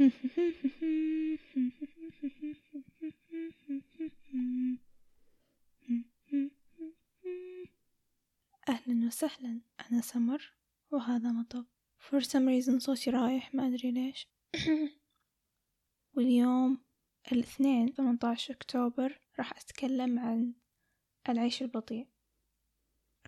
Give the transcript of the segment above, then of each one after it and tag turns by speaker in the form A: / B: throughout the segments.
A: أهلا وسهلا أنا سمر وهذا مطب. For some reason صوتي رايح ما أدري ليش. واليوم الاثنين 18 أكتوبر راح أتكلم عن العيش البطيء.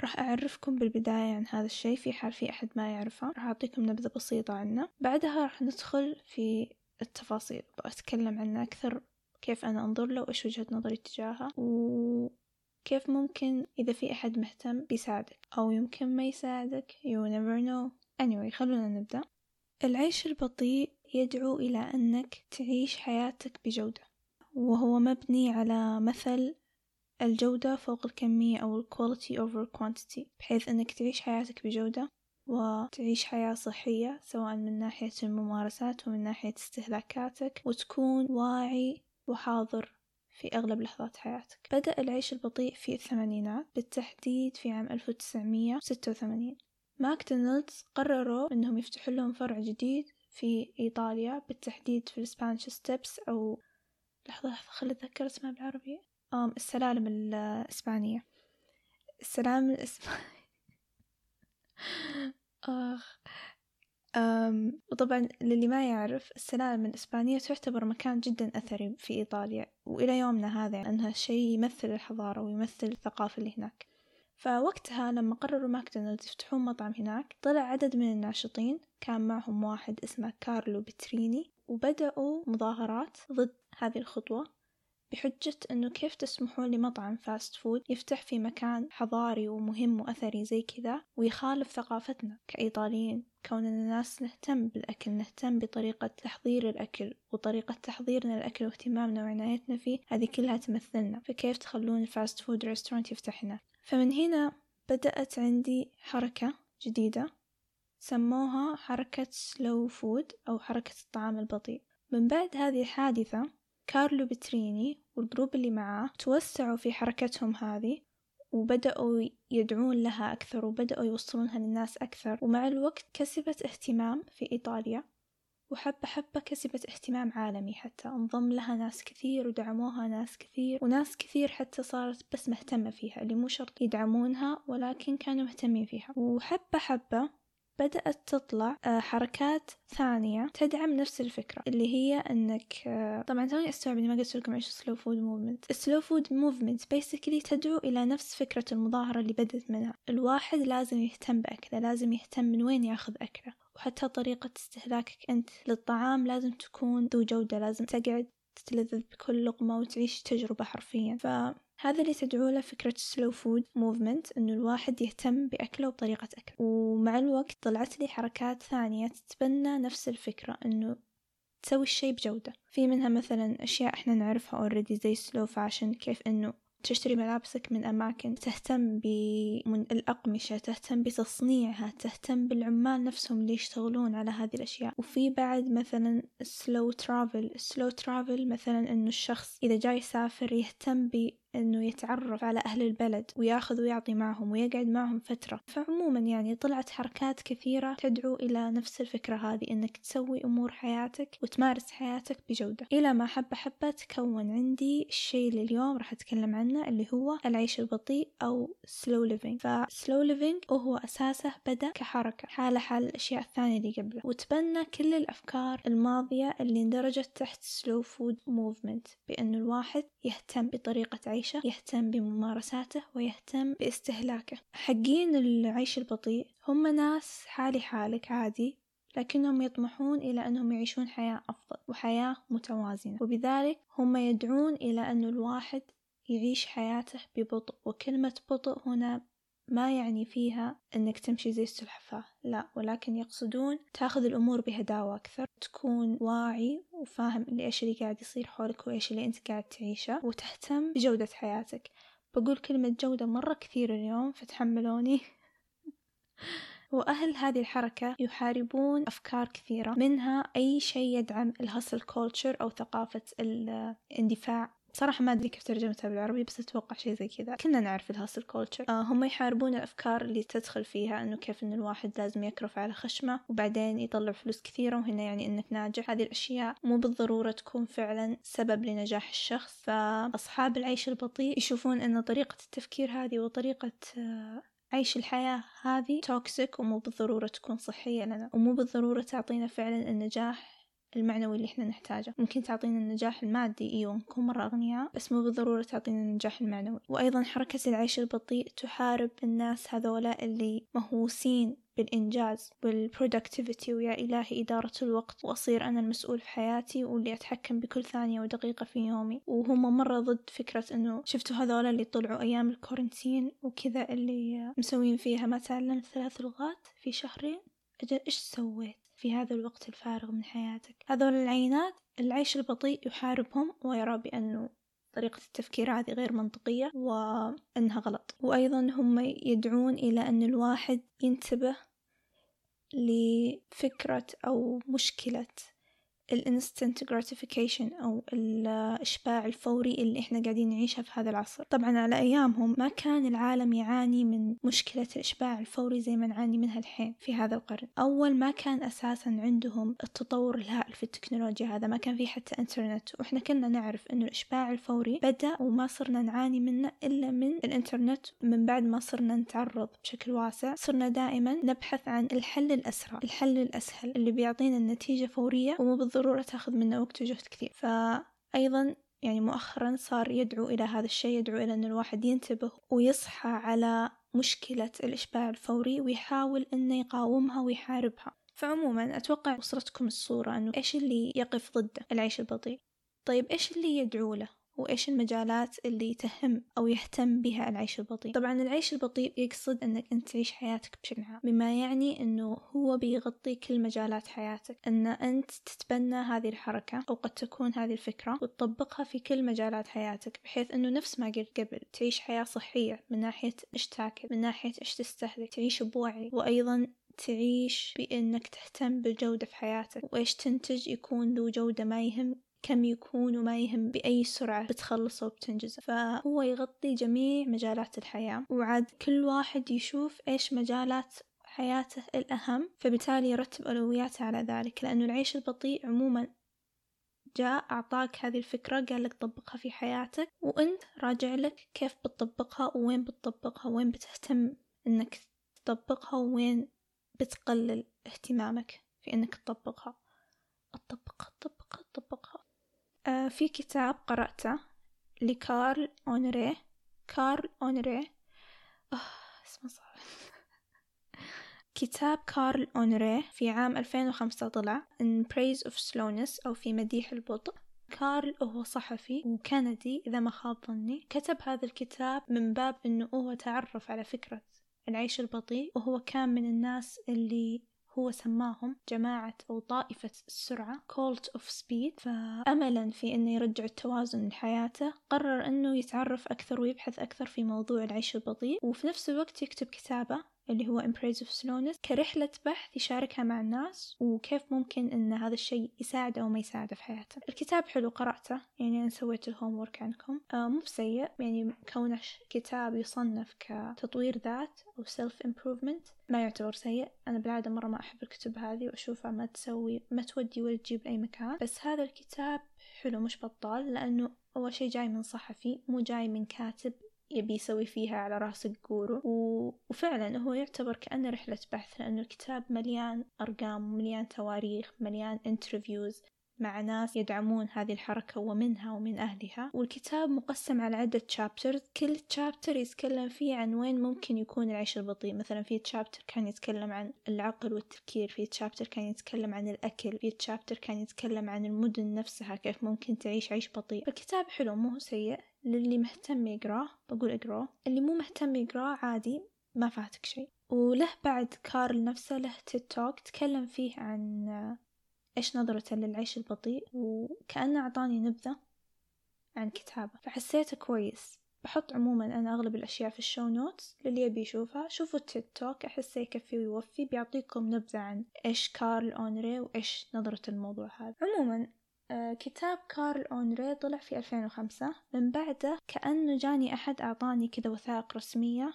A: راح أعرفكم بالبداية عن هذا الشيء في حال في أحد ما يعرفه راح أعطيكم نبذة بسيطة عنه. بعدها راح ندخل في التفاصيل بأتكلم عنه أكثر كيف أنا أنظر له وإيش وجهة نظري تجاهه وكيف ممكن إذا في أحد مهتم بيساعدك أو يمكن ما يساعدك you never know. Anyway خلونا نبدأ. العيش البطيء يدعو إلى أنك تعيش حياتك بجودة وهو مبني على مثل الجودة فوق الكمية أو quality over quantity بحيث أنك تعيش حياتك بجودة وتعيش حياة صحية سواء من ناحية الممارسات ومن ناحية استهلاكاتك وتكون واعي وحاضر في أغلب لحظات حياتك. بدأ العيش البطيء في الثمانينات بالتحديد في عام 1986 ماكدونالدز قرروا أنهم يفتحوا لهم فرع جديد في إيطاليا بالتحديد في ال Spanish Steps أو لحظة لحظة خلي أتذكر اسمها بالعربي السلالم الإسبانية. السلالم الإسبانية. آخ. أم وطبعا للي ما يعرف السلالم الإسبانية تعتبر مكان جدا أثري في إيطاليا وإلى يومنا هذا أنها شيء يمثل الحضارة ويمثل الثقافة اللي هناك. فوقتها لما قرروا ماكدونالدز يفتحون مطعم هناك طلع عدد من الناشطين كان معهم واحد اسمه كارلو بتريني وبدأوا مظاهرات ضد هذه الخطوة. بحجة أنه كيف تسمحون لمطعم fast food يفتح في مكان حضاري ومهم وأثري زي كذا ويخالف ثقافتنا كإيطاليين كوننا ناس نهتم بالأكل نهتم بطريقة تحضير الأكل وطريقة تحضيرنا للأكل واهتمامنا وعنايتنا فيه هذه كلها تمثلنا. فكيف تخلون ال fast food restaurant يفتح هنا فمن هنا بدأت عندي حركة جديدة سموها حركة slow food أو حركة الطعام البطيء. من بعد هذه الحادثة كارلو بتريني والجروب اللي معاه توسعوا في حركتهم هذه وبدأوا يدعون لها أكثر وبدأوا يوصلونها للناس أكثر. ومع الوقت كسبت اهتمام في إيطاليا وحبة حبة كسبت اهتمام عالمي حتى. انضم لها ناس كثير ودعموها ناس كثير وناس كثير حتى صارت بس مهتمة فيها اللي مو شرط يدعمونها ولكن كانوا مهتمين فيها. وحبة حبة بدأت تطلع آه، حركات ثانية تدعم نفس الفكرة اللي هي إنك آه، طبعا توني أستوعب إني ما قلت لكم إيش slow food movement ال slow food movement basically تدعو إلى نفس فكرة المظاهرة اللي بدت منها. الواحد لازم يهتم بأكله لازم يهتم من وين ياخذ أكله وحتى طريقة استهلاكك أنت للطعام لازم تكون ذو جودة لازم تقعد تتلذذ بكل لقمة وتعيش تجربة حرفيا. فهذا اللي تدعو له فكرة slow food movement إنه الواحد يهتم بأكله وبطريقة أكله ومع الوقت طلعت لي حركات ثانية تتبنى نفس الفكرة إنه تسوي الشي بجودة. في منها مثلا أشياء إحنا نعرفها already زي slow fashion كيف إنه تشتري ملابسك من أماكن تهتم بالأقمشة تهتم بتصنيعها تهتم بالعمال نفسهم اللي يشتغلون على هذه الأشياء. وفي بعد مثلا slow travel slow travel مثلا إنه الشخص إذا جاي يسافر يهتم إنه يتعرف على أهل البلد وياخذ ويعطي معهم ويقعد معهم فترة. فعموما يعني طلعت حركات كثيرة تدعو إلى نفس الفكرة هذه إنك تسوي أمور حياتك وتمارس حياتك بجودة. إلى ما حبة حبة تكون عندي الشيء اللي اليوم راح أتكلم عنه اللي هو العيش البطيء أو slow living. ف slow living وهو أساسه بدأ كحركة حالة حال الأشياء الثانية اللي قبله. وتبنى كل الأفكار الماضية اللي اندرجت تحت slow food movement بأنه الواحد يهتم بطريقة عيشه يهتم بممارساته ويهتم باستهلاكه. حقين العيش البطيء هم ناس حالي حالك عادي لكنهم يطمحون إلى أنهم يعيشون حياة أفضل وحياة متوازنة. وبذلك هم يدعون إلى أن الواحد يعيش حياته ببطء. وكلمة بطء هنا ما يعني فيها أنك تمشي زي السلحفاة لا ولكن يقصدون تاخذ الأمور بهداوة أكثر تكون واعي وفاهم اللي إيش اللي قاعد يصير حولك وإيش اللي أنت قاعد تعيشه وتهتم بجودة حياتك. بقول كلمة جودة مرة كثير اليوم فتحملوني. وأهل هذه الحركة يحاربون أفكار كثيرة منها أي شيء يدعم ال hustle culture أو ثقافة الاندفاع. صراحة ما أدري كيف ترجمتها بالعربي بس أتوقع شيء زي كذا. كنا نعرف ال hustle culture آه هم يحاربون الأفكار اللي تدخل فيها إنه كيف إن الواحد لازم يكرف على خشمة وبعدين يطلع فلوس كثيرة وهنا يعني إنك ناجح. هذه الأشياء مو بالضرورة تكون فعلا سبب لنجاح الشخص. فأصحاب العيش البطيء يشوفون إن طريقة التفكير هذه وطريقة آه عيش الحياة هذه toxic ومو بالضرورة تكون صحية لنا ومو بالضرورة تعطينا فعلا النجاح. المعنوي اللي إحنا نحتاجه. ممكن تعطينا النجاح المادي إيوه نكون مرة أغنياء بس مو بالضرورة تعطينا النجاح المعنوي. وأيضا حركة العيش البطيء تحارب الناس هذولا اللي مهووسين بالإنجاز بال productivity ويا إلهي إدارة الوقت وأصير أنا المسؤول في حياتي واللي أتحكم بكل ثانية ودقيقة في يومي. وهم مرة ضد فكرة إنه شفتوا هذولا اللي طلعوا أيام ال quarantine وكذا اللي مسوين فيها ما تعلمت ثلاث لغات في شهرين؟ أجل إيش سويت؟ في هذا الوقت الفارغ من حياتك. هذول العينات العيش البطيء يحاربهم ويرى بأنه طريقة التفكير هذه غير منطقية وأنها غلط. وأيضا هم يدعون إلى أن الواحد ينتبه لفكرة أو مشكلة ال instant gratification أو الإشباع الفوري اللي إحنا قاعدين نعيشها في هذا العصر. طبعا على أيامهم ما كان العالم يعاني من مشكلة الإشباع الفوري زي ما نعاني منها الحين في هذا القرن. أول ما كان أساسا عندهم التطور الهائل في التكنولوجيا هذا ما كان في حتى إنترنت. وإحنا كنا نعرف إنه الإشباع الفوري بدأ وما صرنا نعاني منه إلا من الإنترنت. من بعد ما صرنا نتعرض بشكل واسع صرنا دائما نبحث عن الحل الأسرع. الحل الأسهل اللي بيعطينا النتيجة فورية ومو تاخذ منا وقت وجهد كثير. فأيضا يعني مؤخرا صار يدعو إلى هذا الشيء يدعو إلى أن الواحد ينتبه ويصحى على مشكلة الإشباع الفوري ويحاول أنه يقاومها ويحاربها. فعموما أتوقع وصلتكم الصورة أنه إيش اللي يقف ضده العيش البطيء؟ طيب إيش اللي يدعو له؟ وإيش المجالات اللي تهم أو يهتم بها العيش البطيء. طبعا العيش البطيء يقصد أنك أنت تعيش حياتك بشكل عام بما يعني أنه هو بيغطي كل مجالات حياتك. أن أنت تتبنى هذه الحركة أو قد تكون هذه الفكرة وتطبقها في كل مجالات حياتك بحيث أنه نفس ما قلت قبل تعيش حياة صحية من ناحية إيش تاكل من ناحية إيش تستهلك تعيش بوعي. وأيضا تعيش بأنك تهتم بالجودة في حياتك. وإيش تنتج يكون ذو جودة ما يهم كم يكون وما يهم بأي سرعة بتخلصه وبتنجزه. فهو يغطي جميع مجالات الحياة. وعاد كل واحد يشوف إيش مجالات حياته الأهم فبالتالي يرتب أولوياته على ذلك. لأنه العيش البطيء عموما جاء أعطاك هذه الفكرة قال لك طبقها في حياتك. وأنت راجع لك كيف بتطبقها وين بتطبقها وين بتهتم إنك تطبقها وين بتقلل اهتمامك في إنك تطبقها. أطبقها أطبقها أطبقها. آه في كتاب قرأته لكارل أونري. كارل أونري. آه اسمه صعب. كتاب كارل أونري في عام 2005 طلع In Praise of Slowness أو في مديح البطء. كارل هو صحفي وكندي إذا ما خاب ظني. كتب هذا الكتاب من باب أنه هو تعرف على فكرة العيش البطيء وهو كان من الناس اللي هو سماهم جماعة أو طائفة السرعة Cult of Speed. فأملا في أنه يرجع التوازن لحياته قرر أنه يتعرف أكثر ويبحث أكثر في موضوع العيش البطيء وفي نفس الوقت يكتب كتابة اللي هو of Slowness كرحلة بحث يشاركها مع الناس وكيف ممكن أن هذا الشيء يساعده أو ما يساعده في حياته. الكتاب حلو قرأته يعني أنا سويت الهوم ورك عنكم آه مو بسيء يعني كونه كتاب يصنف كتطوير ذات أو self improvement ما يعتبر سيء. أنا بالعادة مرة ما أحب الكتب هذه وأشوفها ما تسوي ما تودي ولا تجيب أي مكان. بس هذا الكتاب حلو مش بطال لأنه أول شيء جاي من صحفي مو جاي من كاتب يبي يسوي فيها على رأس ال guru و... وفعلا هو يعتبر كأنه رحلة بحث لأنه الكتاب مليان أرقام مليان تواريخ مليان interviews مع ناس يدعمون هذه الحركة ومنها ومن أهلها. والكتاب مقسم على عدة chapters كل chapter يتكلم فيه عن وين ممكن يكون العيش البطيء. مثلا في chapter كان يتكلم عن العقل والتفكير في chapter كان يتكلم عن الأكل في chapter كان يتكلم عن المدن نفسها كيف ممكن تعيش عيش بطيء. الكتاب حلو مو سيء. للي مهتم يقراه بقول اقراه اللي مو مهتم يقراه عادي ما فاتك شيء. وله بعد كارل نفسه له TED Talk تكلم فيه عن إيش نظرته للعيش البطيء وكأنه أعطاني نبذة عن كتابه. فحسيته كويس. بحط عموما أنا أغلب الأشياء في ال show notes للي يبي يشوفها. شوفوا ال TED Talk أحسه يكفي ويوفي بيعطيكم نبذة عن إيش كارل أونري وإيش نظرة الموضوع هذا. عموما كتاب كارل أونري طلع في 2005 من بعده كأنه جاني أحد أعطاني كذا وثائق رسمية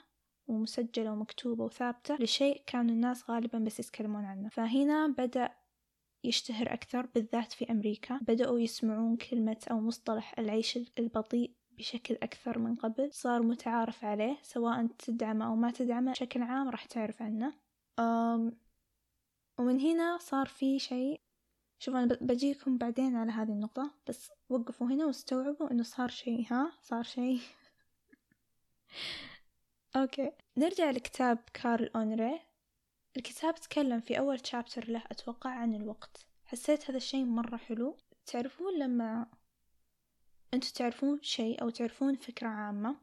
A: ومسجلة ومكتوبة وثابتة لشيء كانوا الناس غالبا بس يتكلمون عنه. فهنا بدأ يشتهر أكثر بالذات في أمريكا. بدأوا يسمعون كلمة أو مصطلح العيش البطيء بشكل أكثر من قبل. صار متعارف عليه سواء تدعمه أو ما تدعمه بشكل عام راح تعرف عنه. ومن هنا صار في شيء شوف أنا بجيكم بعدين على هذه النقطة بس وقفوا هنا واستوعبوا إنه صار شيء ها؟ صار شيء. أوكي. نرجع لكتاب كارل أونري. الكتاب تكلم في أول شابتر له أتوقع عن الوقت. حسيت هذا الشيء مرة حلو. تعرفون لما أنتوا تعرفون شيء أو تعرفون فكرة عامة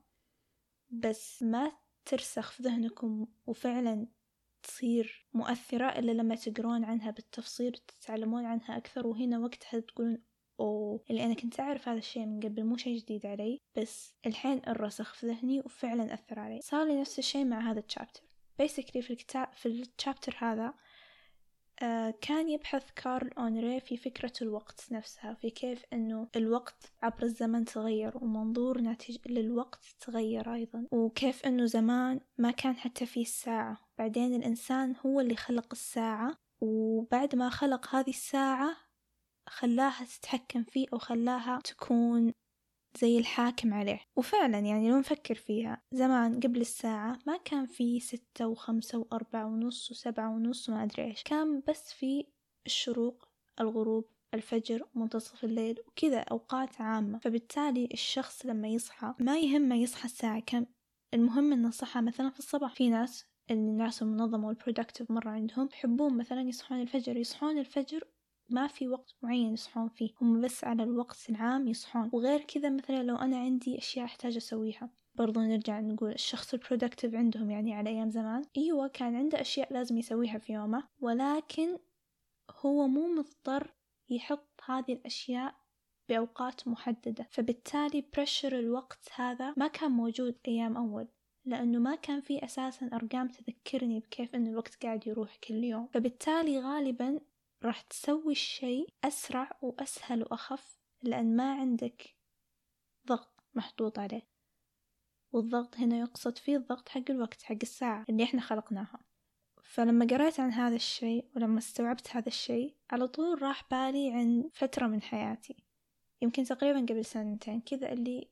A: بس ما ترسخ في ذهنكم وفعلا تصير مؤثرة إلا لما تقرون عنها بالتفصيل وتتعلمون عنها أكثر. وهنا وقتها تقولون أوه اللي أنا كنت أعرف هذا الشيء من قبل مو شيء جديد علي. بس الحين الرسخ في ذهني وفعلا أثر علي. صار لي نفس الشيء مع هذا الشابتر basically في الكتاب في الشابتر هذا كان يبحث كارل أونري في فكرة الوقت نفسها في كيف أنه الوقت عبر الزمن تغير ومنظور ناتج للوقت تغير أيضا وكيف أنه زمان ما كان حتى في الساعة. بعدين الإنسان هو اللي خلق الساعة وبعد ما خلق هذه الساعة خلاها تتحكم فيه أو خلاها تكون زي الحاكم عليه. وفعلا يعني لو نفكر فيها زمان قبل الساعة ما كان في ستة وخمسة وأربعة ونص وسبعة ونص وما أدري إيش. كان بس في الشروق الغروب الفجر منتصف الليل وكذا أوقات عامة. فبالتالي الشخص لما يصحى ما يهمه يصحى الساعة. كم المهم إنه صحى مثلا في الصباح. في ناس الناس المنظمة والبرودكتيف مرة عندهم يحبون مثلا يصحون الفجر. يصحون الفجر ما في وقت معين يصحون فيه هم بس على الوقت العام يصحون. وغير كذا مثلا لو أنا عندي أشياء أحتاج أسويها برضو نرجع نقول الشخص ال productive عندهم يعني على أيام زمان. أيوة كان عنده أشياء لازم يسويها في يومه ولكن هو مو مضطر يحط هذه الأشياء بأوقات محددة. فبالتالي pressure الوقت هذا ما كان موجود أيام أول لأنه ما كان في أساسا أرقام تذكرني بكيف أن الوقت قاعد يروح كل يوم. فبالتالي غالبا راح تسوي الشيء أسرع وأسهل وأخف لأن ما عندك ضغط محطوط عليه. والضغط هنا يقصد فيه الضغط حق الوقت حق الساعة اللي إحنا خلقناها. فلما قريت عن هذا الشيء ولما استوعبت هذا الشيء على طول راح بالي عن فترة من حياتي. يمكن تقريبا قبل سنتين كذا اللي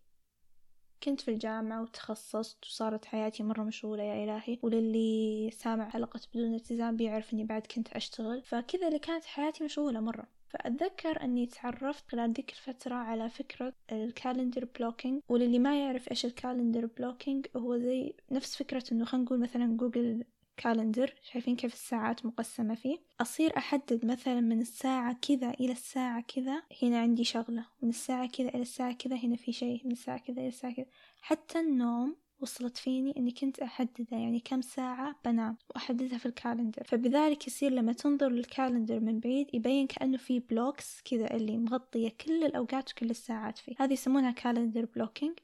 A: كنت في الجامعة وتخصصت وصارت حياتي مرة مشغولة يا إلهي. وللي سامع حلقة بدون التزام بيعرف إني بعد كنت أشتغل. فكذا اللي كانت حياتي مشغولة مرة. فأتذكر أني تعرفت خلال ذيك الفترة على فكرة ال calendar blocking. وللي ما يعرف إيش ال calendar blocking هو زي نفس فكرة إنه خلينا نقول مثلا جوجل calendar شايفين كيف الساعات مقسمة فيه. أصير أحدد مثلا من الساعة كذا إلى الساعة كذا هنا عندي شغلة. من الساعة كذا إلى الساعة كذا هنا في شيء. من الساعة كذا إلى الساعة كذا. حتى النوم وصلت فيني إني كنت احددها يعني كم ساعة بنام وأحددها في ال calendar. فبذلك يصير لما تنظر لل calendar من بعيد يبين كأنه في blocks كذا اللي مغطية كل الأوقات وكل الساعات فيه. هذه يسمونها calendar blocking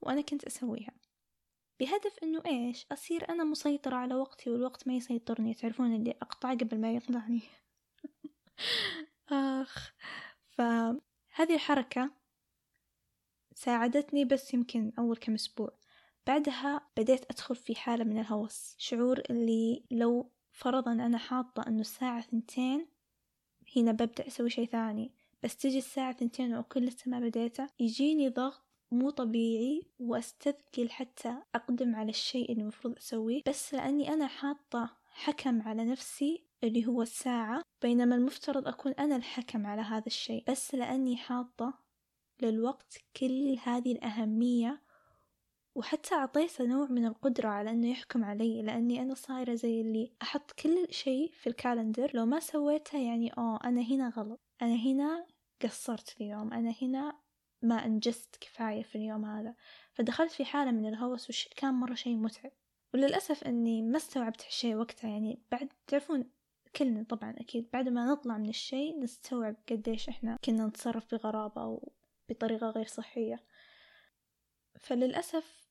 A: وأنا كنت أسويها. بهدف إنه إيش؟ أصير أنا مسيطرة على وقتي والوقت ما يسيطرني. تعرفون اللي أقطع قبل ما يقطعني آخ فهذه الحركة ساعدتني بس يمكن أول كم أسبوع. بعدها بديت أدخل في حالة من الهوس. شعور اللي لو فرضا أنا حاطة إنه الساعة ثنتين هنا ببدأ أسوي شي ثاني. بس تجي الساعة ثنتين واكون لسه ما بديته يجيني ضغط مو طبيعي وأستثقل حتى أقدم على الشيء اللي المفروض أسويه بس لأني أنا حاطة حكم على نفسي اللي هو الساعة بينما المفترض أكون أنا الحكم على هذا الشيء. بس لأني حاطة للوقت كل هذه الأهمية وحتى أعطيته نوع من القدرة على أنه يحكم علي لأني أنا صايرة زي اللي أحط كل شيء في الكالندر. لو ما سويته يعني أوه أنا هنا غلط. أنا هنا قصرت اليوم. أنا هنا ما أنجزت كفاية في اليوم هذا. فدخلت في حالة من الهوس وش كان مرة شيء متعب. وللأسف أني ما استوعبت هالشي وقتها. يعني بعد تعرفون كلنا طبعا أكيد بعد ما نطلع من الشيء نستوعب قديش إحنا كنا نتصرف بغرابة أو بطريقة غير صحية. فللأسف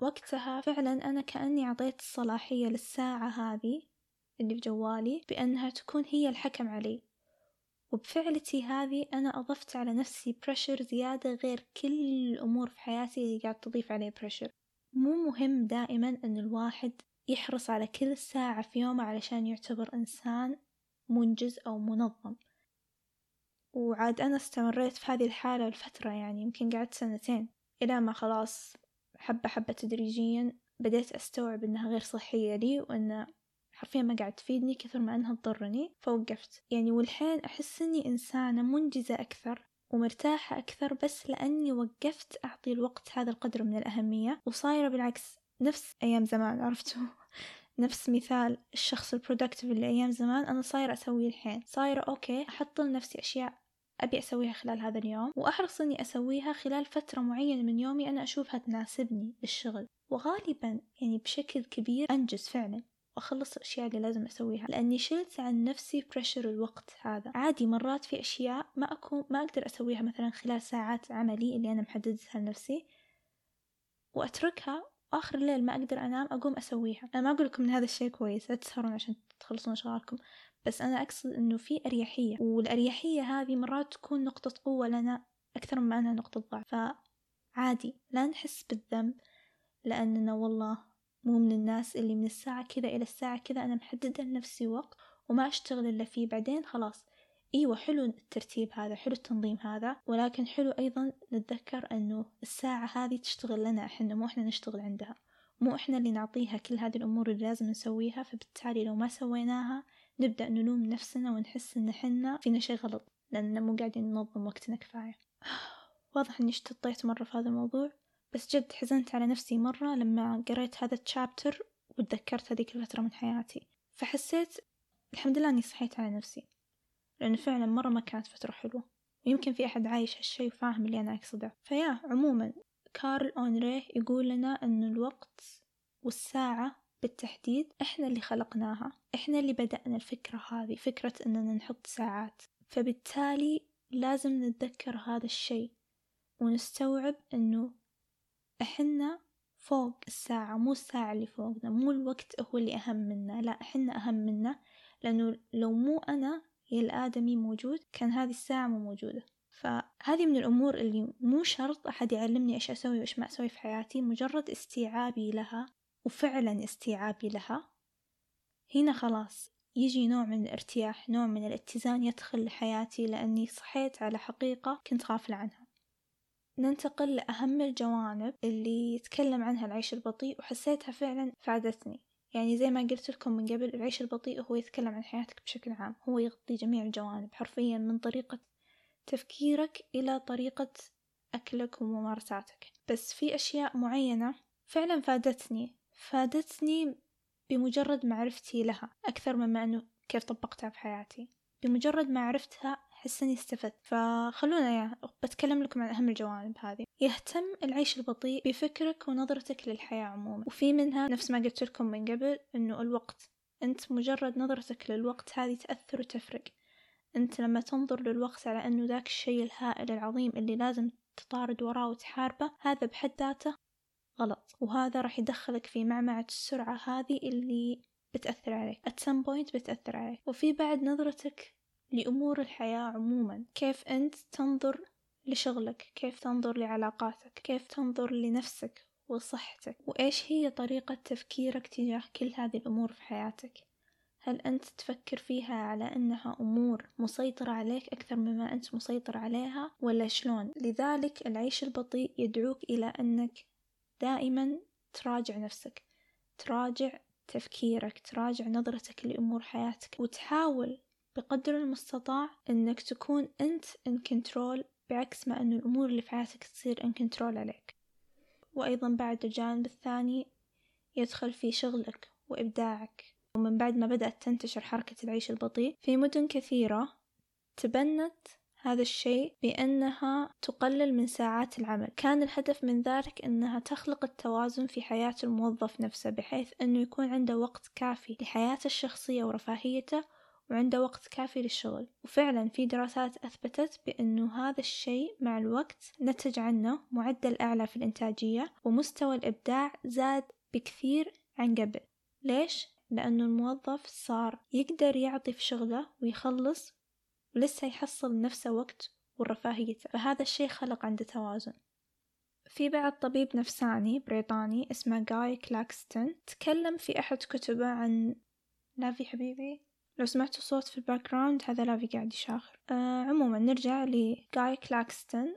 A: وقتها فعلا أنا كأني أعطيت الصلاحية للساعة هذه اللي في جوالي بأنها تكون هي الحكم علي. وبفعلتي هذه أنا أضفت على نفسي pressure زيادة غير كل الأمور في حياتي اللي قاعد تضيف عليه pressure مو مهم دائما أن الواحد يحرص على كل ساعة في يومه علشان يعتبر إنسان منجز أو منظم. وعاد أنا استمريت في هذه الحالة لفترة يعني يمكن قعدت سنتين إلى ما خلاص حبة حبة تدريجيا بديت أستوعب إنها غير صحية لي وإن حرفيا ما قاعد تفيدني كثر ما إنها تضرني فوقفت. يعني والحين أحس إني إنسانة منجزة أكثر ومرتاحة أكثر بس لأني وقفت أعطي الوقت هذا القدر من الأهمية. وصايرة بالعكس نفس أيام زمان عرفتوا؟ نفس مثال الشخص ال productive اللي أيام زمان أنا صايرة أسويه الحين. صايرة okay أحط لنفسي أشياء أبي أسويها خلال هذا اليوم وأحرص إني أسويها خلال فترة معينة من يومي أنا أشوفها تناسبني للشغل. وغالبا يعني بشكل كبير أنجز فعلا. وأخلص الأشياء اللي لازم أسويها لأني شلت عن نفسي بريشر الوقت هذا. عادي مرات في أشياء ما أكون ما أقدر أسويها مثلا خلال ساعات عملي اللي أنا محددتها لنفسي وأتركها آخر الليل ما أقدر أنام أقوم أسويها. أنا ما أقول لكم إن هذا الشيء كويس لا تسهرون عشان تخلصون أشغالكم بس أنا أقصد إنه في أريحية والأريحية هذه مرات تكون نقطة قوة لنا أكثر من أنها نقطة ضعف. فعادي لا نحس بالذنب لأننا والله مو من الناس اللي من الساعة كذا إلى الساعة كذا أنا محددة لنفسي وقت وما أشتغل إلا فيه. بعدين خلاص أيوة حلو الترتيب هذا حلو التنظيم هذا ولكن حلو أيضا نتذكر أنه الساعة هذه تشتغل لنا إحنا مو إحنا نشتغل عندها مو إحنا اللي نعطيها كل هذه الأمور اللي لازم نسويها. فبالتالي لو ما سويناها نبدأ نلوم نفسنا ونحس إن حنا فينا شي غلط لأننا مو قاعدين ننظم وقتنا كفاية. واضح إني اشتطيت مرة في هذا الموضوع. بس جد حزنت على نفسي مرة لما قريت هذا التشابتر وتذكرت هذيك الفترة من حياتي. فحسيت الحمد لله إني صحيت على نفسي لأنه فعلا مرة ما كانت فترة حلوة. ويمكن في أحد عايش هالشي وفاهم اللي أنا أقصده. فيا عموما كارل أونريه يقول لنا أن الوقت والساعة بالتحديد إحنا اللي خلقناها. إحنا اللي بدأنا الفكرة هذه فكرة أننا نحط ساعات. فبالتالي لازم نتذكر هذا الشيء ونستوعب أنه إحنا فوق الساعة مو الساعة اللي فوقنا مو الوقت هو اللي أهم منا لا إحنا أهم منا لأنه لو مو أنا يا الآدمي موجود كان هذه الساعة مو موجودة. فهذه من الأمور اللي مو شرط أحد يعلمني إيش أسوي وإيش ما أسوي في حياتي مجرد استيعابي لها وفعلا استيعابي لها. هنا خلاص يجي نوع من الارتياح نوع من الاتزان يدخل لحياتي لأني صحيت على حقيقة كنت غافلة عنها. ننتقل لأهم الجوانب اللي يتكلم عنها العيش البطيء وحسيتها فعلا فادتني. يعني زي ما قلت لكم من قبل العيش البطيء هو يتكلم عن حياتك بشكل عام. هو يغطي جميع الجوانب حرفيا من طريقة تفكيرك إلى طريقة أكلك وممارساتك. بس في أشياء معينة فعلا فادتني. فادتني بمجرد معرفتي لها أكثر مما أنه كيف طبقتها في حياتي. بمجرد ما عرفتها أحس إني استفدت. فخلونا يا بتكلم لكم عن أهم الجوانب هذه. يهتم العيش البطيء بفكرك ونظرتك للحياة عموما. وفي منها نفس ما قلت لكم من قبل إنه الوقت. أنت مجرد نظرتك للوقت هذه تأثر وتفرق. أنت لما تنظر للوقت على أنه ذاك الشيء الهائل العظيم اللي لازم تطارد وراه وتحاربه هذا بحد ذاته غلط. وهذا راح يدخلك في معمعة السرعة هذه اللي بتأثر عليك. At some point بتأثر عليك. وفي بعد نظرتك لأمور الحياة عموما. كيف أنت تنظر لشغلك؟ كيف تنظر لعلاقاتك؟ كيف تنظر لنفسك وصحتك؟ وإيش هي طريقة تفكيرك تجاه كل هذه الأمور في حياتك؟ هل أنت تفكر فيها على أنها أمور مسيطرة عليك أكثر مما أنت مسيطر عليها ولا شلون؟ لذلك العيش البطيء يدعوك إلى أنك دائما تراجع نفسك تراجع تفكيرك تراجع نظرتك لأمور حياتك وتحاول بقدر المستطاع إنك تكون أنت in control بعكس ما إنه الأمور اللي في حياتك تصير in control عليك. وأيضا بعد الجانب الثاني يدخل في شغلك وإبداعك. ومن بعد ما بدأت تنتشر حركة العيش البطيء في مدن كثيرة تبنت هذا الشيء بأنها تقلل من ساعات العمل. كان الهدف من ذلك أنها تخلق التوازن في حياة الموظف نفسه بحيث أنه يكون عنده وقت كافي لحياته الشخصية ورفاهيته وعنده وقت كافي للشغل. وفعلا في دراسات أثبتت بأنه هذا الشيء مع الوقت نتج عنه معدل أعلى في الإنتاجية ومستوى الإبداع زاد بكثير عن قبل. ليش؟ لأنه الموظف صار يقدر يعطي في شغله ويخلص ولسه يحصل نفسه وقت ورفاهيته. فهذا الشي خلق عنده توازن. في بعد طبيب نفساني بريطاني اسمه جاي كلاكستون تكلم في أحد كتبه عن لافي حبيبي. لو سمعتوا صوت في ال background هذا لافي قاعد يشاخر آه عموما نرجع لجاي كلاكستون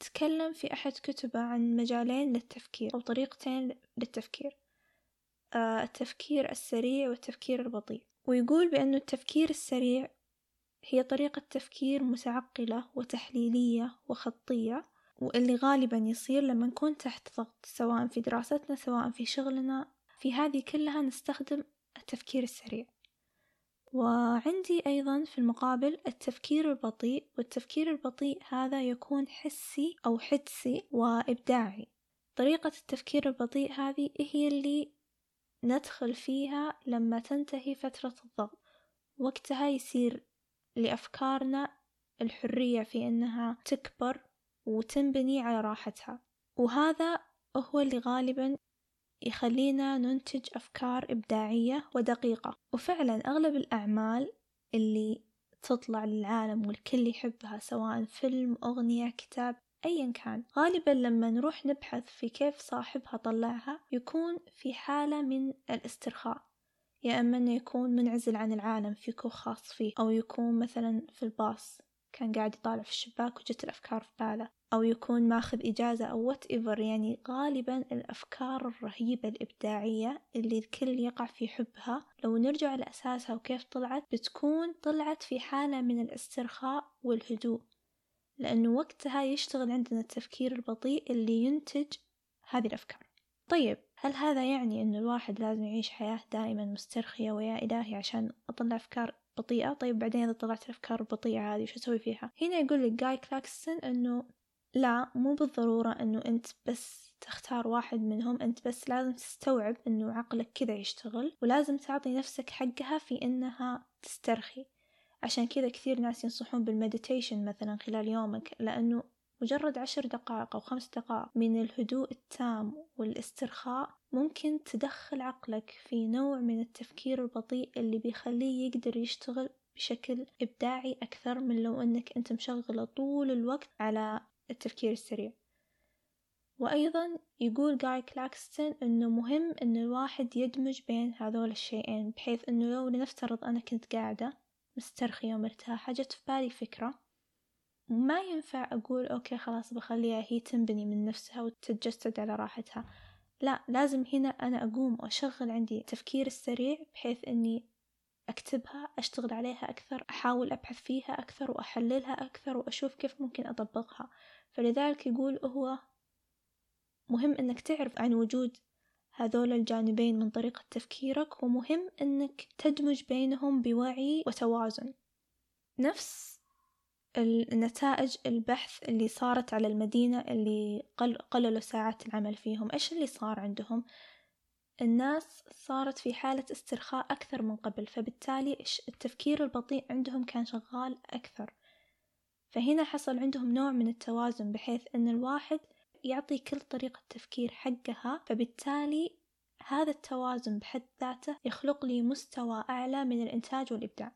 A: تكلم في أحد كتبه عن مجالين للتفكير أو طريقتين للتفكير. آه التفكير السريع والتفكير البطيء. ويقول بأنه التفكير السريع هي طريقة تفكير متعقلة وتحليلية وخطية واللي غالبا يصير لما نكون تحت ضغط سواء في دراستنا سواء في شغلنا. في هذه كلها نستخدم التفكير السريع. وعندي أيضا في المقابل التفكير البطيء والتفكير البطيء هذا يكون حسي أو حدسي وإبداعي. طريقة التفكير البطيء هذه هي اللي ندخل فيها لما تنتهي فترة الضغط. وقتها يصير لأفكارنا الحرية في أنها تكبر وتنبني على راحتها. وهذا هو اللي غالبا يخلينا ننتج أفكار إبداعية ودقيقة. وفعلا أغلب الأعمال اللي تطلع للعالم والكل يحبها سواء فيلم أغنية كتاب أيا كان غالبا لما نروح نبحث في كيف صاحبها طلعها يكون في حالة من الاسترخاء. يا إما إنه يكون منعزل عن العالم في كوخ خاص فيه أو يكون مثلا في الباص. كان قاعد يطالع في الشباك وجت الأفكار في باله أو يكون ماخذ إجازة أو وات إيفر يعني غالبا الأفكار الرهيبة الإبداعية اللي الكل يقع في حبها لو نرجع لأساسها وكيف طلعت بتكون طلعت في حالة من الاسترخاء والهدوء لأنه وقتها يشتغل عندنا التفكير البطيء اللي ينتج هذه الأفكار. طيب هل هذا يعني أن الواحد لازم يعيش حياة دائما مسترخية ويا إلهي عشان أطلع أفكار بطيئة. طيب بعدين إذا طلعت الأفكار البطيئة هذه شو أسوي فيها؟ هنا يقول لك جاي كلاكسون أنه لا مو بالضرورة أنه أنت بس تختار واحد منهم. أنت بس لازم تستوعب أنه عقلك كذا يشتغل ولازم تعطي نفسك حقها في أنها تسترخي. عشان كذا كثير ناس ينصحون بالمديتيشن مثلا خلال يومك لأنه مجرد عشر دقائق أو خمس دقائق من الهدوء التام والاسترخاء ممكن تدخل عقلك في نوع من التفكير البطيء اللي بيخليه يقدر يشتغل بشكل إبداعي أكثر من لو أنك أنت مشغلة طول الوقت على التفكير السريع. وأيضا يقول جاي كلاكستون أنه مهم أن الواحد يدمج بين هذول الشيئين بحيث أنه لو لنفترض أنا كنت قاعدة مسترخية ومرتاحة جت في بالي فكرة ما ينفع أقول okay خلاص بخليها هي تنبني من نفسها وتتجسد على راحتها. لا لازم هنا أنا أقوم وأشغل عندي التفكير السريع بحيث أني أكتبها أشتغل عليها أكثر أحاول أبحث فيها أكثر وأحللها أكثر وأشوف كيف ممكن أطبقها. فلذلك يقول هو مهم أنك تعرف عن وجود هذول الجانبين من طريقة تفكيرك ومهم أنك تدمج بينهم بوعي وتوازن. نفس النتائج البحث اللي صارت على المدينة اللي قل قللوا ساعات العمل فيهم. إيش اللي صار عندهم؟ الناس صارت في حالة استرخاء أكثر من قبل فبالتالي التفكير البطيء عندهم كان شغال أكثر. فهنا حصل عندهم نوع من التوازن بحيث أن الواحد يعطي كل طريقة تفكير حقها فبالتالي هذا التوازن بحد ذاته يخلق لي مستوى أعلى من الإنتاج والإبداع.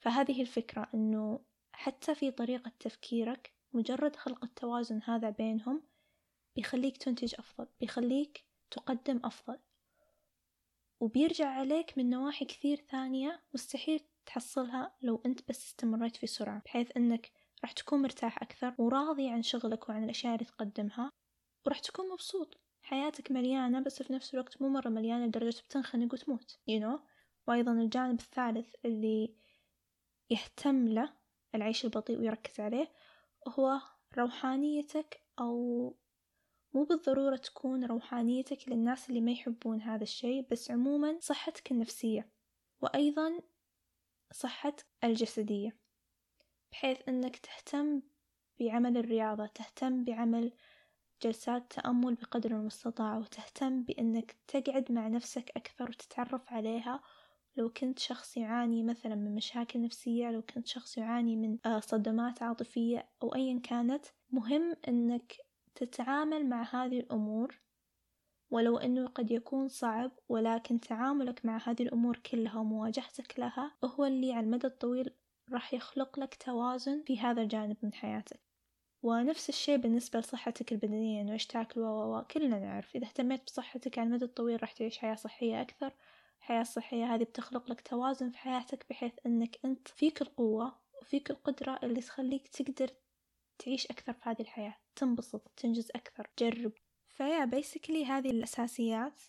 A: فهذه الفكرة أنه حتى في طريقة تفكيرك مجرد خلق التوازن هذا بينهم بيخليك تنتج أفضل بيخليك تقدم أفضل. وبيرجع عليك من نواحي كثير ثانية مستحيل تحصلها لو أنت بس استمريت في سرعة بحيث أنك راح تكون مرتاح أكثر وراضي عن شغلك وعن الأشياء اللي تقدمها وراح تكون مبسوط. حياتك مليانة بس في نفس الوقت مو مرة مليانة لدرجة بتنخنق وتموت you know وأيضا الجانب الثالث اللي يهتم له العيش البطيء ويركز عليه هو روحانيتك أو مو بالضرورة تكون روحانيتك للناس اللي ما يحبون هذا الشيء بس عموما صحتك النفسية وأيضا صحتك الجسدية بحيث أنك تهتم بعمل الرياضة تهتم بعمل جلسات تأمل بقدر المستطاع وتهتم بأنك تقعد مع نفسك أكثر وتتعرف عليها لو كنت شخص يعاني مثلا من مشاكل نفسية لو كنت شخص يعاني من آه، صدمات عاطفية أو أيا كانت مهم أنك تتعامل مع هذه الأمور. ولو أنه قد يكون صعب ولكن تعاملك مع هذه الأمور كلها ومواجهتك لها هو اللي على المدى الطويل راح يخلق لك توازن في هذا الجانب من حياتك. ونفس الشيء بالنسبة لصحتك البدنية إنه إيش تاكل و كلنا نعرف إذا اهتميت بصحتك على المدى الطويل راح تعيش حياة صحية أكثر. الحياة الصحية هذه بتخلق لك توازن في حياتك بحيث إنك أنت فيك القوة وفيك القدرة اللي تخليك تقدر تعيش أكثر في هذه الحياة. تنبسط تنجز أكثر تجرب. فيا بيسكلي هذه الأساسيات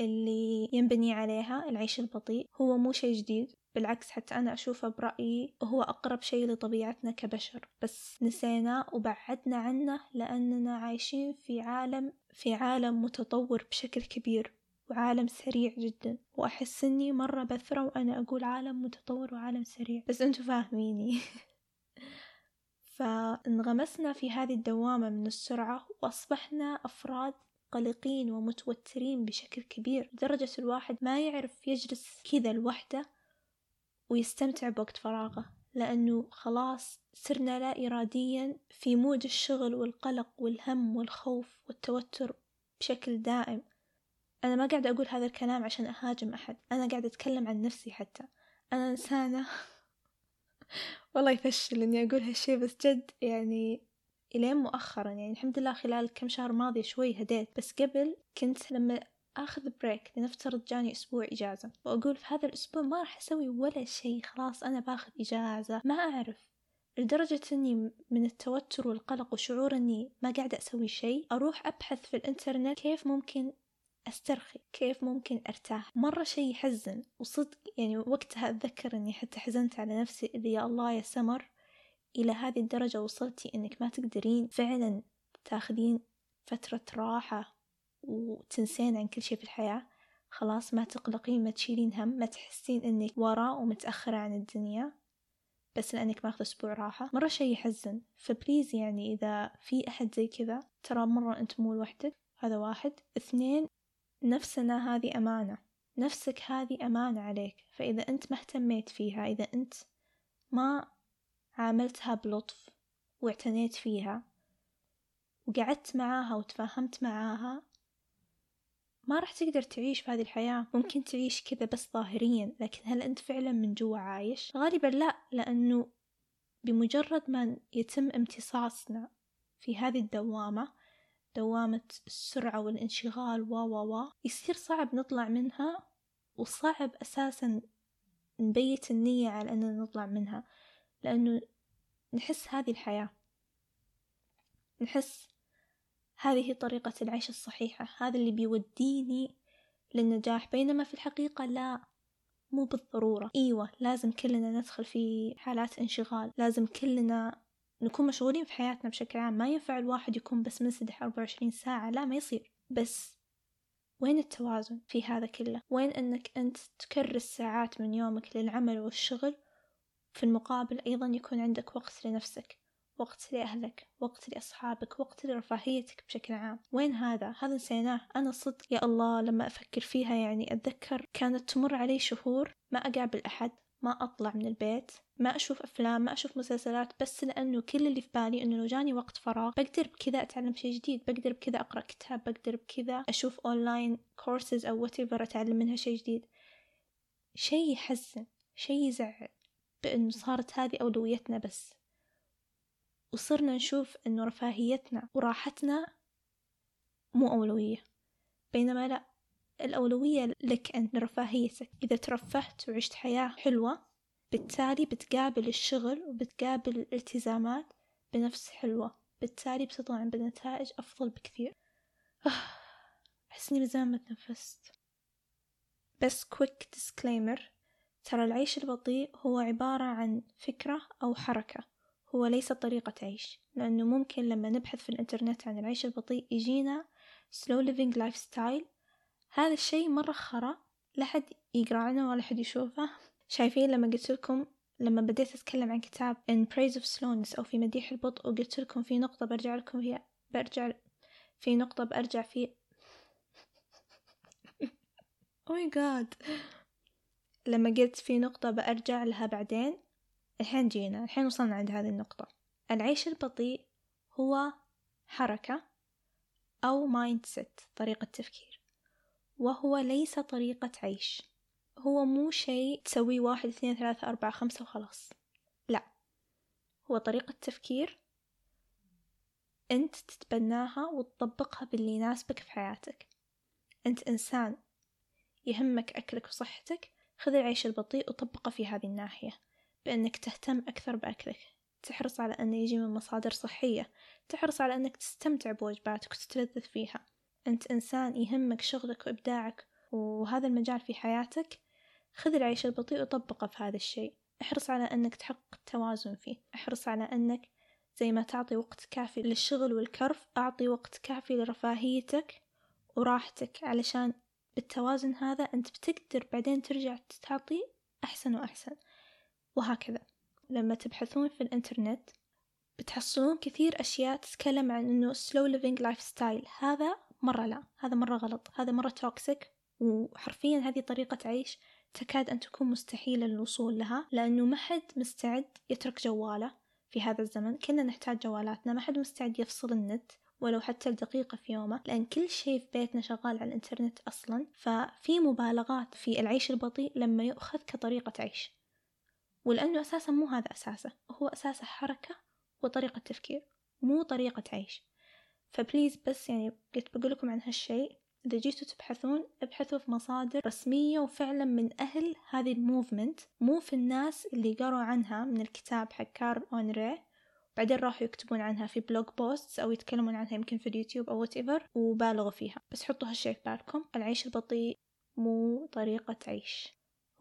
A: اللي ينبني عليها العيش البطيء. هو مو شيء جديد بالعكس حتى أنا أشوفه برأيي هو أقرب شيء لطبيعتنا كبشر. بس نسيناه وبعدنا عنه لأننا عايشين في عالم في عالم متطور بشكل كبير. وعالم سريع جدا. وأحس إني مرة بثرة وأنا أقول عالم متطور وعالم سريع. بس أنتوا فاهميني. فانغمسنا في هذه الدوامة من السرعة وأصبحنا أفراد قلقين ومتوترين بشكل كبير. لدرجة الواحد ما يعرف يجلس كذا لوحده ويستمتع بوقت فراغه. لأنه خلاص صرنا لا إراديا في مود الشغل والقلق والهم والخوف والتوتر بشكل دائم. أنا ما قاعدة أقول هذا الكلام عشان أهاجم أحد. أنا قاعدة أتكلم عن نفسي حتى. أنا إنسانة. والله يفشل إني أقول هالشي بس جد يعني إلين مؤخرا يعني الحمد لله خلال كم شهر ماضية شوي هديت. بس قبل كنت لما آخذ بريك لنفترض جاني أسبوع إجازة. وأقول في هذا الأسبوع ما راح أسوي ولا شيء خلاص أنا باخذ إجازة. ما أعرف. لدرجة إني من التوتر والقلق وشعور إني ما قاعدة أسوي شيء أروح أبحث في الإنترنت كيف ممكن أسترخي كيف ممكن أرتاح. مرة شيء يحزن وصدق يعني وقتها أتذكر إني حتى حزنت على نفسي اللي يا الله يا سمر إلى هذه الدرجة وصلتي إنك ما تقدرين فعلا تاخذين فترة راحة وتنسين عن كل شي في الحياة. خلاص ما تقلقين ما تشيلين هم ما تحسين إنك ورا ومتأخرة عن الدنيا بس لأنك ماخذ أسبوع راحة. مرة شي يحزن فبليز يعني إذا في أحد زي كذا ترى مرة أنت مو لوحدك هذا واحد. اثنين نفسنا هذه أمانة نفسك هذه أمانة عليك فإذا أنت ما اهتميت فيها إذا أنت ما عاملتها بلطف واعتنيت فيها وقعدت معاها وتفاهمت معاها ما راح تقدر تعيش في هذه الحياة ممكن تعيش كذا بس ظاهريا لكن هل أنت فعلا من جوا عايش؟ غالبا لا لأنه بمجرد ما يتم امتصاصنا في هذه الدوامة دوامة السرعة والانشغال و و و يصير صعب نطلع منها وصعب أساسا نبيت النية على أننا نطلع منها لأنه نحس هذه الحياة. نحس هذه طريقة العيش الصحيحة. هذا اللي بيوديني للنجاح. بينما في الحقيقة لا مو بالضرورة. أيوة لازم كلنا ندخل في حالات انشغال. لازم كلنا نكون مشغولين في حياتنا بشكل عام. ما ينفع الواحد يكون بس منسدح أربعة وعشرين ساعة. لا ما يصير. بس وين التوازن في هذا كله؟ وين أنك أنت تكرس ساعات من يومك للعمل والشغل؟ في المقابل أيضا يكون عندك وقت لنفسك وقت لأهلك وقت لأصحابك وقت لرفاهيتك بشكل عام. وين هذا؟ هذا نسيناه. أنا صدق يا الله لما أفكر فيها يعني أتذكر كانت تمر علي شهور ما أقابل أحد. ما أطلع من البيت ما أشوف أفلام ما أشوف مسلسلات بس لأنه كل اللي في بالي إنه لو جاني وقت فراغ بقدر بكذا أتعلم شيء جديد بقدر بكذا أقرأ كتاب بقدر بكذا أشوف online courses أو whatever أتعلم منها شيء جديد. شيء يحزن شيء يزعل بأنه صارت هذه أولويتنا بس. وصرنا نشوف أنه رفاهيتنا وراحتنا مو أولوية. بينما لا الأولوية لك أنت لرفاهيتك إذا ترفهت وعشت حياة حلوة بالتالي بتقابل الشغل وبتقابل الالتزامات بنفس حلوة. بالتالي بتطلع بنتائج أفضل بكثير. أحس إني ما زال ما تنفست بس quick disclaimer ترى العيش البطيء هو عبارة عن فكرة أو حركة. هو ليس طريقة عيش. لأنه ممكن لما نبحث في الإنترنت عن العيش البطيء يجينا slow living lifestyle هذا الشيء مرة خرا لا حد يقرأ عنه ولا حد يشوفه. شايفين لما قلت لكم لما بديت أتكلم عن كتاب In Praise of Slowness أو في مديح البطء وقلت لكم في نقطة برجع لكم فيها برجع في نقطة برجع في oh my god. لما قلت في نقطة بأرجع لها بعدين الحين جينا الحين وصلنا عند هذه النقطة. العيش البطيء هو حركة أو mindset طريقة تفكير. وهو ليس طريقة عيش. هو مو شيء تسويه واحد اثنين ثلاثة أربعة خمسة وخلاص. هو طريقة تفكير أنت تتبناها وتطبقها باللي يناسبك في حياتك. أنت إنسان يهمك أكلك وصحتك خذ العيش البطيء وطبقه في هذه الناحية. بأنك تهتم أكثر بأكلك. تحرص على أنه يجي من مصادر صحية. تحرص على أنك تستمتع بوجباتك وتتلذذ فيها. أنت إنسان يهمك شغلك وإبداعك وهذا المجال في حياتك خذ العيش البطيء وطبقه في هذا الشيء. احرص على أنك تحقق التوازن فيه. احرص على أنك زي ما تعطي وقت كافي للشغل والكرف أعطي وقت كافي لرفاهيتك وراحتك. علشان بالتوازن هذا أنت بتقدر بعدين ترجع تعطي أحسن وأحسن. وهكذا. لما تبحثون في الإنترنت بتحصلون كثير أشياء تتكلم عن إنه slow living lifestyle. هذا مرة لا هذا مرة غلط هذا مرة toxic وحرفيا هذه طريقة عيش تكاد أن تكون مستحيلة للوصول لها لأنه ما حد مستعد يترك جواله في هذا الزمن. كنا نحتاج جوالاتنا ما حد مستعد يفصل النت ولو حتى لدقيقة في يومه لأن كل شيء في بيتنا شغال على الإنترنت أصلا. ففي مبالغات في العيش البطيء لما يؤخذ كطريقة عيش. ولأنه أساسا مو هذا أساسه هو أساسه حركة وطريقة تفكير مو طريقة عيش. ف please بس يعني قلت بقول لكم عن هالشيء. إذا جيتوا تبحثون ابحثوا في مصادر رسمية وفعلا من أهل هذه ال movement. مو في الناس اللي قروا عنها من الكتاب حق كارل أونوريه. بعدين راحوا يكتبون عنها في blog posts أو يتكلمون عنها يمكن في اليوتيوب أو whatever وبالغوا فيها. بس حطوا هالشي في بالكم. العيش البطيء مو طريقة عيش.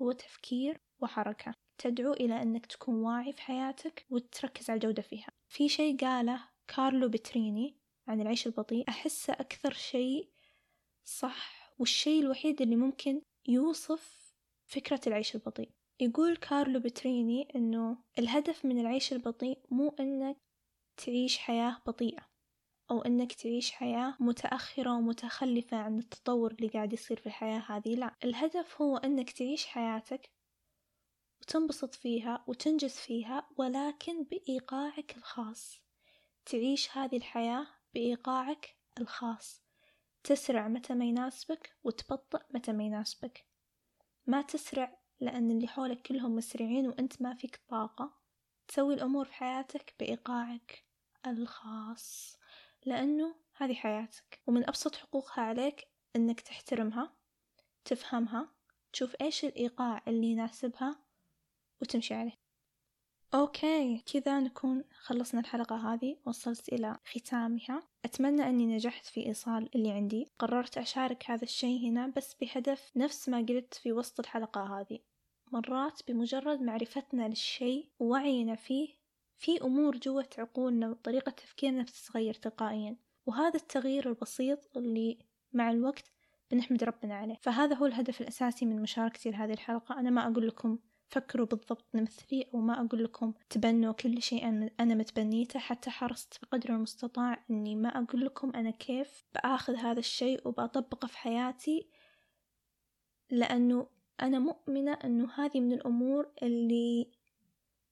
A: هو تفكير وحركة. تدعو إلى أنك تكون واعي في حياتك وتركز على الجودة فيها. في شيء قاله كارلو بتريني عن العيش البطيء أحسه أكثر شيء صح والشيء الوحيد اللي ممكن يوصف فكرة العيش البطيء. يقول كارلو بتريني إنه الهدف من العيش البطيء مو إنك تعيش حياة بطيئة أو إنك تعيش حياة متأخرة ومتخلفة عن التطور اللي قاعد يصير في الحياة هذه لا. الهدف هو إنك تعيش حياتك وتنبسط فيها وتنجز فيها ولكن بإيقاعك الخاص تعيش هذه الحياة بإيقاعك الخاص. تسرع متى ما يناسبك وتبطأ متى ما يناسبك. ما تسرع لأن اللي حولك كلهم مسرعين وأنت ما فيك طاقة. تسوي الأمور في حياتك بإيقاعك الخاص لأنه هذه حياتك. ومن أبسط حقوقها عليك أنك تحترمها تفهمها تشوف إيش الإيقاع اللي يناسبها وتمشي عليه. أوكي كذا نكون خلصنا الحلقة هذه وصلت إلى ختامها. أتمنى أني نجحت في إيصال اللي عندي. قررت أشارك هذا الشيء هنا بس بهدف نفس ما قلت في وسط الحلقة هذه. مرات بمجرد معرفتنا للشيء ووعينا فيه في أمور جوة عقولنا وطريقة تفكيرنا بتتغير تلقائيا. وهذا التغيير البسيط اللي مع الوقت بنحمد ربنا عليه. فهذا هو الهدف الأساسي من مشاركتي لهذه الحلقة. أنا ما أقول لكم فكروا بالضبط مثلي أو ما أقول لكم تبنوا كل شيء أنا متبنيته حتى حرصت بقدر المستطاع أني ما أقول لكم أنا كيف بآخذ هذا الشيء وبطبقه في حياتي لأنه أنا مؤمنة أنه هذه من الأمور اللي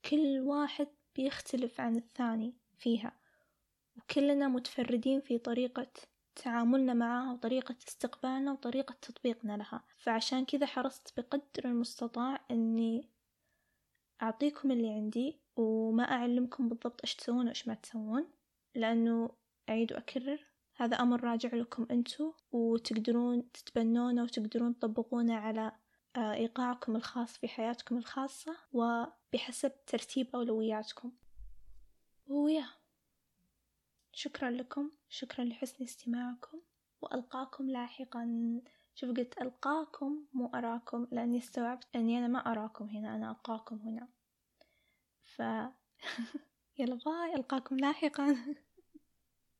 A: كل واحد بيختلف عن الثاني فيها وكلنا متفردين في طريقة تعاملنا معها وطريقة استقبالنا وطريقة تطبيقنا لها. فعشان كذا حرصت بقدر المستطاع أني أعطيكم اللي عندي وما أعلمكم بالضبط إيش تسوون وإيش ما تسوون لأنه أعيد وأكرر. هذا أمر راجع لكم أنتو وتقدرون تتبنونه وتقدرون تطبقونه على آه، إيقاعكم الخاص في حياتكم الخاصة وبحسب ترتيب أولوياتكم. ويا شكرا لكم. شكرا لحسن استماعكم وألقاكم لاحقا. شوف قلت ألقاكم مو أراكم لأني استوعبت أني أنا ما أراكم هنا أنا ألقاكم هنا. ف يلا باي ألقاكم لاحقا.